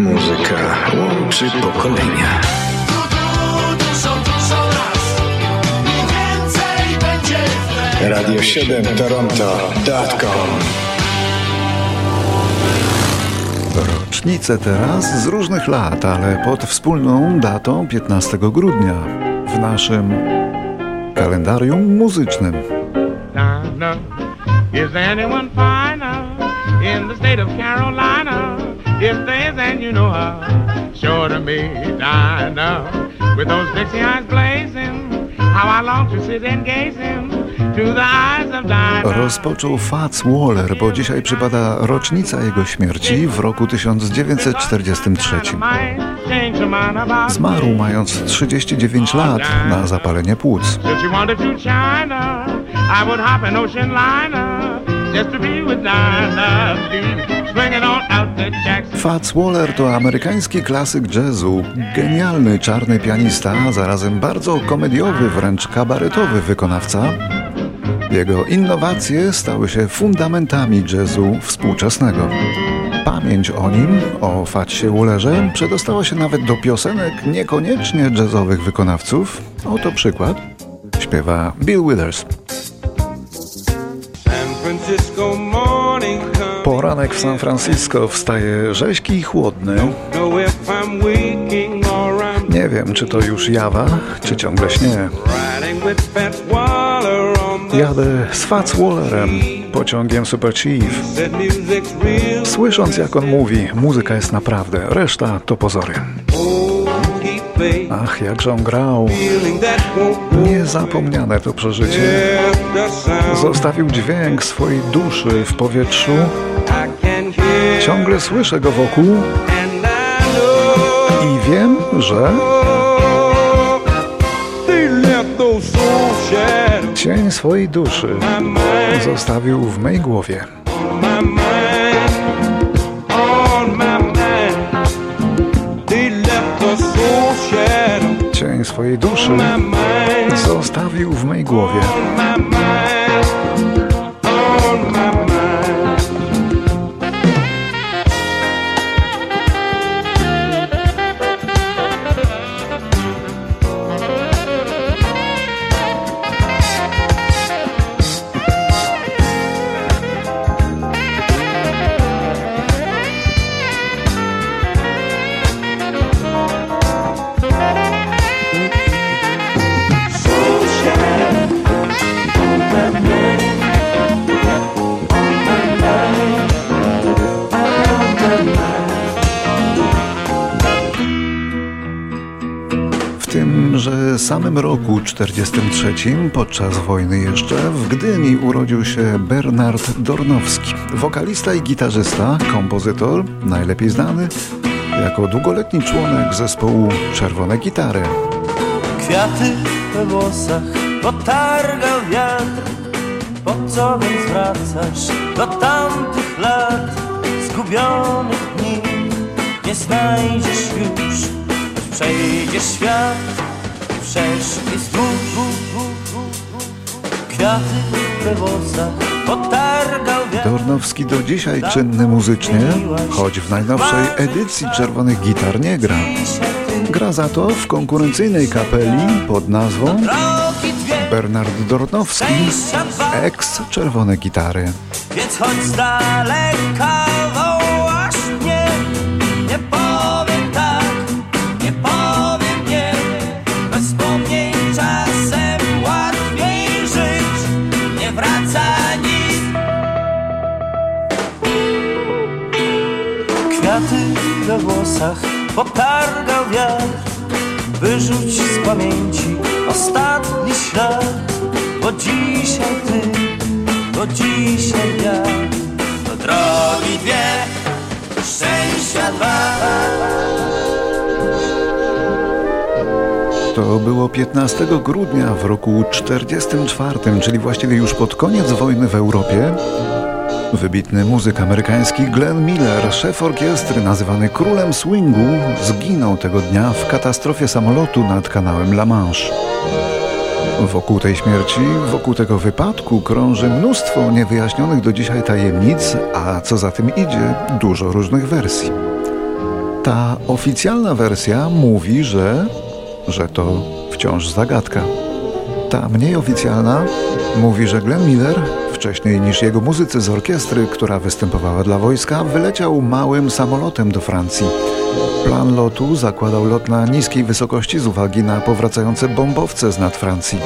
Muzyka łączy pokolenia. Radio 7 Toronto.com Rocznice teraz z różnych lat, ale pod wspólną datą 15 grudnia w naszym kalendarium muzycznym. Is anyone finer in the state of Carolina? And you know her, sure to me. With those Dixie eyes blazing, how I long to sit and gaze Dinah. Rozpoczął Fats Waller, bo dzisiaj przypada rocznica jego śmierci w roku 1943. Zmarł mając 39 lat na zapalenie płuc. Just to be with. Swinging on out Jackson. Fats Waller to amerykański klasyk jazzu, genialny czarny pianista, a zarazem bardzo komediowy, wręcz kabaretowy wykonawca. Jego innowacje stały się fundamentami jazzu współczesnego. Pamięć o nim, o Fatsie Wallerze, przedostała się nawet do piosenek niekoniecznie jazzowych wykonawców. Oto przykład. Śpiewa Bill Withers. Poranek w San Francisco wstaje rzeźki i chłodny. Nie wiem, czy to już jawa, czy ciągle śnie. Jadę z Fats Wallerem, pociągiem Super Chief. Słysząc jak on mówi, muzyka jest naprawdę, reszta to pozory. Ach, jakże on grał. Niezapomniane to przeżycie. Zostawił dźwięk swojej duszy w powietrzu. Ciągle słyszę go wokół I wiem, że cień swojej duszy zostawił w mej głowie. Zostawił w mej głowie. 1943, podczas wojny jeszcze, w Gdyni urodził się Bernard Dornowski, wokalista i gitarzysta, kompozytor, najlepiej znany jako długoletni członek zespołu Czerwone Gitary. Kwiaty we włosach potargał wiatr, po co więc wracasz do tamtych lat, zgubionych dni, nie znajdziesz już, przejdziesz świat przeszli Kwiaty we włosach potargał Dornowski do dzisiaj czynny muzycznie, choć w najnowszej edycji Czerwonych Gitar nie gra. Gra za to w konkurencyjnej kapeli pod nazwą Bernard Dornowski, ex Czerwone Gitary. Więc choć z daleka Wyrzuć z pamięci ostatni ślad Bo dzisiaj ty bo dzisiaj ja to drogi dwie, szczęścia dwa. To było 15 grudnia w roku 44, czyli właściwie już pod koniec wojny w Europie. Wybitny muzyk amerykański Glenn Miller, szef orkiestry nazywany królem swingu, zginął tego dnia w katastrofie samolotu nad kanałem La Manche. Wokół tej śmierci, wokół tego wypadku krąży mnóstwo niewyjaśnionych do dzisiaj tajemnic, a co za tym idzie, dużo różnych wersji. Ta oficjalna wersja mówi, że, że to wciąż zagadka. Ta mniej oficjalna mówi, że Glenn Miller, wcześniej niż jego muzycy z orkiestry, która występowała dla wojska, wyleciał małym samolotem do Francji. Plan lotu zakładał lot na niskiej wysokości z uwagi na powracające bombowce z nad Francji.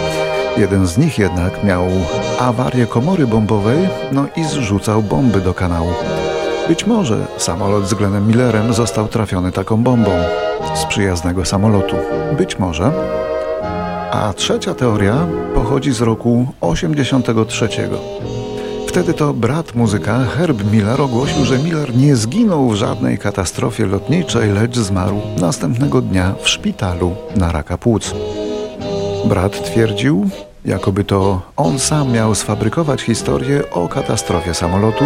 Jeden z nich jednak miał awarię komory bombowej, no i zrzucał bomby do kanału. Być może samolot z Glennem Millerem został trafiony taką bombą z przyjaznego samolotu. Być może. A trzecia teoria pochodzi z roku 83. Wtedy to brat muzyka Herb Miller ogłosił, że Miller nie zginął w żadnej katastrofie lotniczej, lecz zmarł następnego dnia w szpitalu na raka płuc. Brat twierdził, jakoby to on sam miał sfabrykować historię o katastrofie samolotu,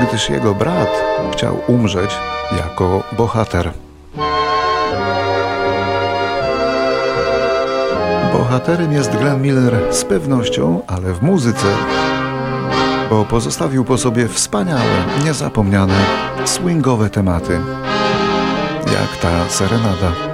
gdyż jego brat chciał umrzeć jako bohater. Bohaterem jest Glenn Miller z pewnością, ale w muzyce, bo pozostawił po sobie wspaniałe, niezapomniane, swingowe tematy, jak ta serenada.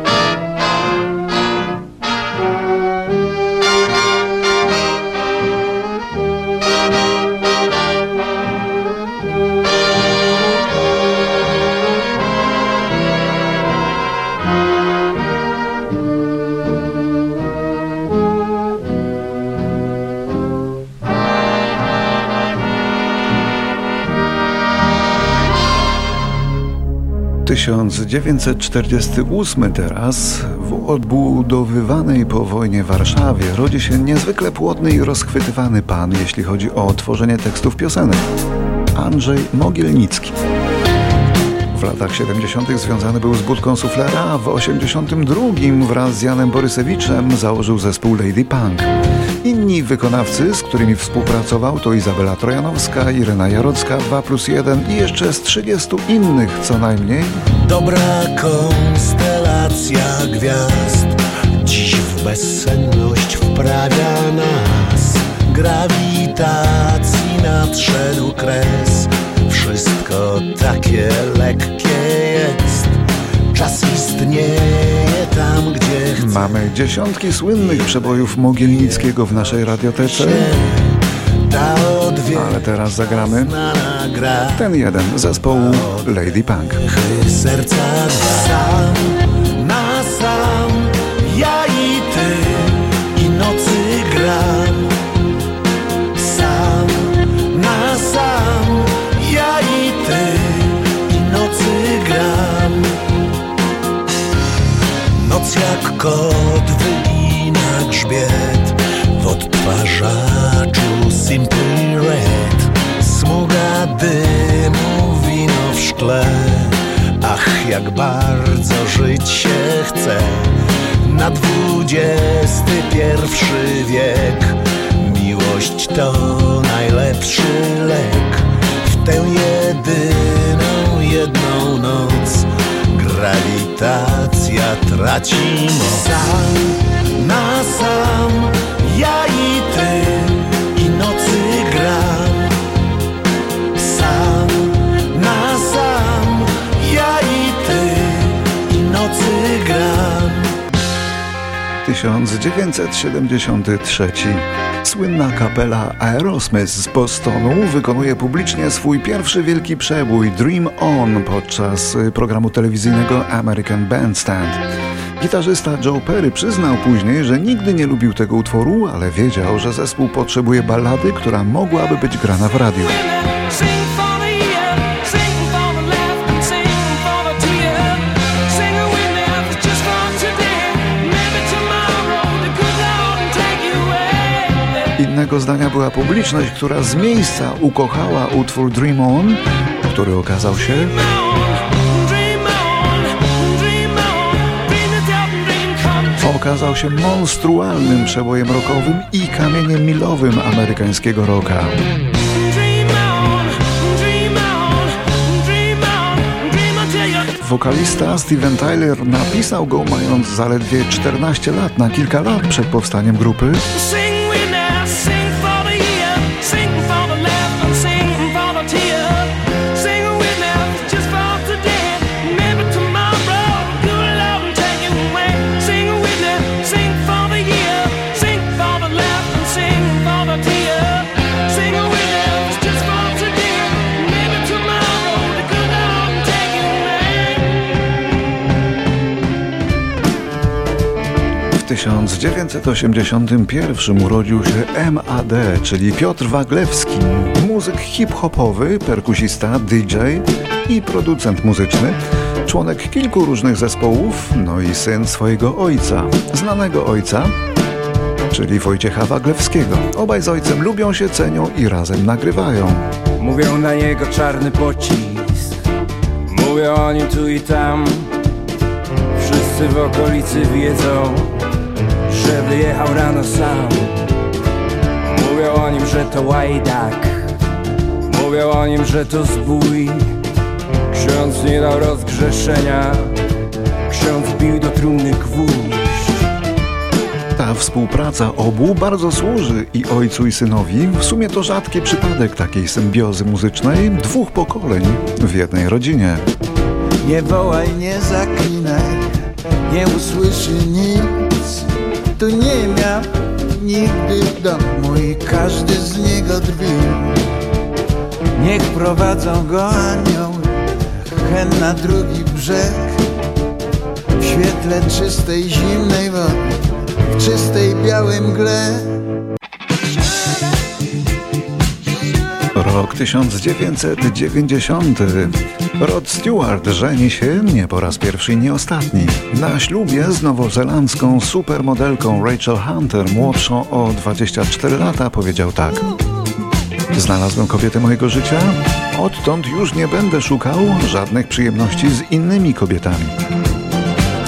1948 teraz w odbudowywanej po wojnie Warszawie rodzi się niezwykle płodny i rozchwytywany pan, jeśli chodzi o tworzenie tekstów piosenek. Andrzej Mogielnicki. W latach 70. związany był z budką suflera, a w 82 wraz z Janem Borysewiczem założył zespół Lady Punk. Inni wykonawcy, z którymi współpracował to Izabela Trojanowska, Irena Jarocka, 2 plus 1 i jeszcze z 30 innych co najmniej. Dobra konstelacja gwiazd. Dziś w bezsenność wprawia nas Grawitacji nadszedł kres. Wszystko takie lekkie jest. Czas istnieje Mamy dziesiątki słynnych przebojów Mogielnickiego w naszej radiotece. Ale teraz zagramy ten jeden zespołu Lady Punk. Serca szkle. Ach, jak bardzo żyć się chce. Na dwudziesty pierwszy wiek Miłość to najlepszy lek W tę jedyną, jedną noc Grawitacja traci moc Sam na sam, ja i ty 1973. Słynna kapela Aerosmith z Bostonu wykonuje publicznie swój pierwszy wielki przebój Dream On podczas y, programu telewizyjnego American Bandstand. Gitarzysta Joe Perry przyznał później, że nigdy nie lubił tego utworu, ale wiedział, że zespół potrzebuje ballady, która mogłaby być grana w radiu. Innego zdania była publiczność, która z miejsca ukochała utwór Dream On, który okazał się okazał się monstrualnym przebojem rockowym i kamieniem milowym amerykańskiego rocka. Wokalista Steven Tyler napisał go mając zaledwie 14 lat, na kilka lat przed powstaniem grupy. 1981 urodził się MAD, czyli Piotr Waglewski, muzyk hip-hopowy, perkusista, DJ i producent muzyczny, członek kilku różnych zespołów, no i syn swojego ojca, znanego ojca, czyli Wojciecha Waglewskiego. Obaj z ojcem lubią się, cenią i razem nagrywają. Mówią na niego czarny pocisk Mówią o nim tu i tam Wszyscy w okolicy wiedzą Że wyjechał rano sam Mówią o nim, że to łajdak Mówią o nim, że to zbój Ksiądz nie dał rozgrzeszenia Ksiądz bił do trumny gwóźdź Ta współpraca obu bardzo służy i ojcu i synowi. W sumie to rzadki przypadek takiej symbiozy muzycznej dwóch pokoleń w jednej rodzinie. Nie wołaj, nie zaklinaj, nie usłyszy nic. Tu nie miał nigdy domu i każdy z niego drwi. Niech prowadzą go anioły, hen na drugi brzeg. W świetle czystej, zimnej wody, w czystej, białej mgle. Rok 1990. Rod Stewart żeni się nie po raz pierwszy i nie ostatni. Na ślubie z nowozelandzką supermodelką Rachel Hunter, młodszą o 24 lata, powiedział tak. Znalazłem kobietę mojego życia. Odtąd już nie będę szukał żadnych przyjemności z innymi kobietami.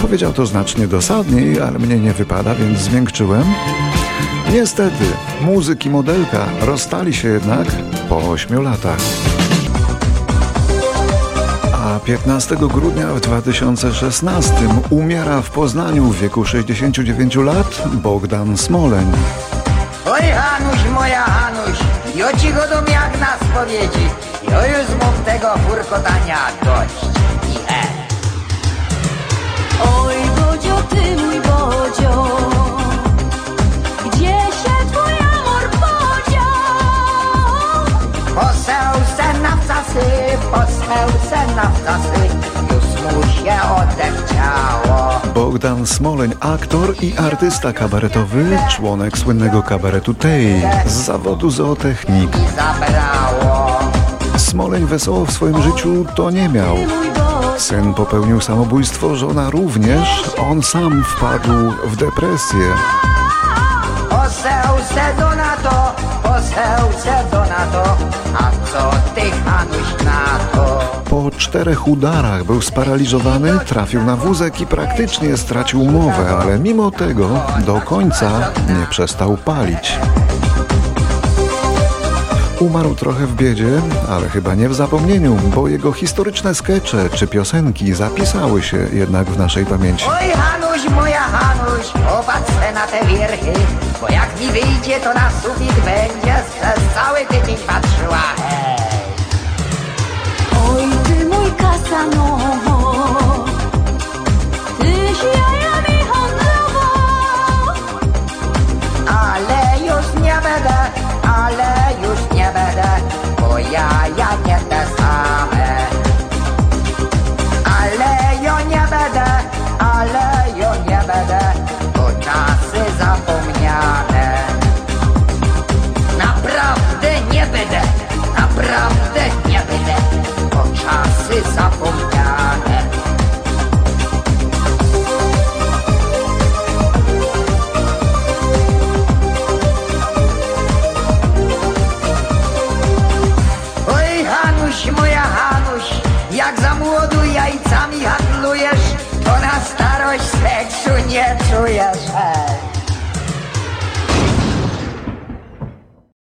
Powiedział to znacznie dosadniej, ale mnie nie wypada, więc zmiękczyłem. Niestety, muzyk i modelka rozstali się jednak po 8 latach. A 15 grudnia w 2016 umiera w Poznaniu w wieku 69 lat Bogdan Smoleń. Oj Hanuś, moja Hanuś, jo ci go dom jak na spowiedzi. Jo już mów tego furkotania dość. I e. Oj Bodzio, ty mój Bodzio wczasy, poseł se na wczasy. Już mu się odechciało. Bogdan Smoleń, aktor i artysta kabaretowy, członek słynnego kabaretu Tej, z zawodu zootechnik. Smoleń wesoło w swoim życiu to nie miał. Syn popełnił samobójstwo, żona również, on sam wpadł w depresję. Poseł se do na to, A co ty Hanuś na to? Po czterech udarach był sparaliżowany, trafił na wózek i praktycznie stracił mowę, ale mimo tego do końca nie przestał palić. Umarł trochę w biedzie, ale chyba nie w zapomnieniu, bo jego historyczne skecze czy piosenki zapisały się jednak w naszej pamięci. Oj Hanuś, moja Hanuś, popatrzę na te wierchy, bo jak mi wyjdzie, to na sufit będzie przez cały tydzień patrzyła. Hej. Oj ty mój kas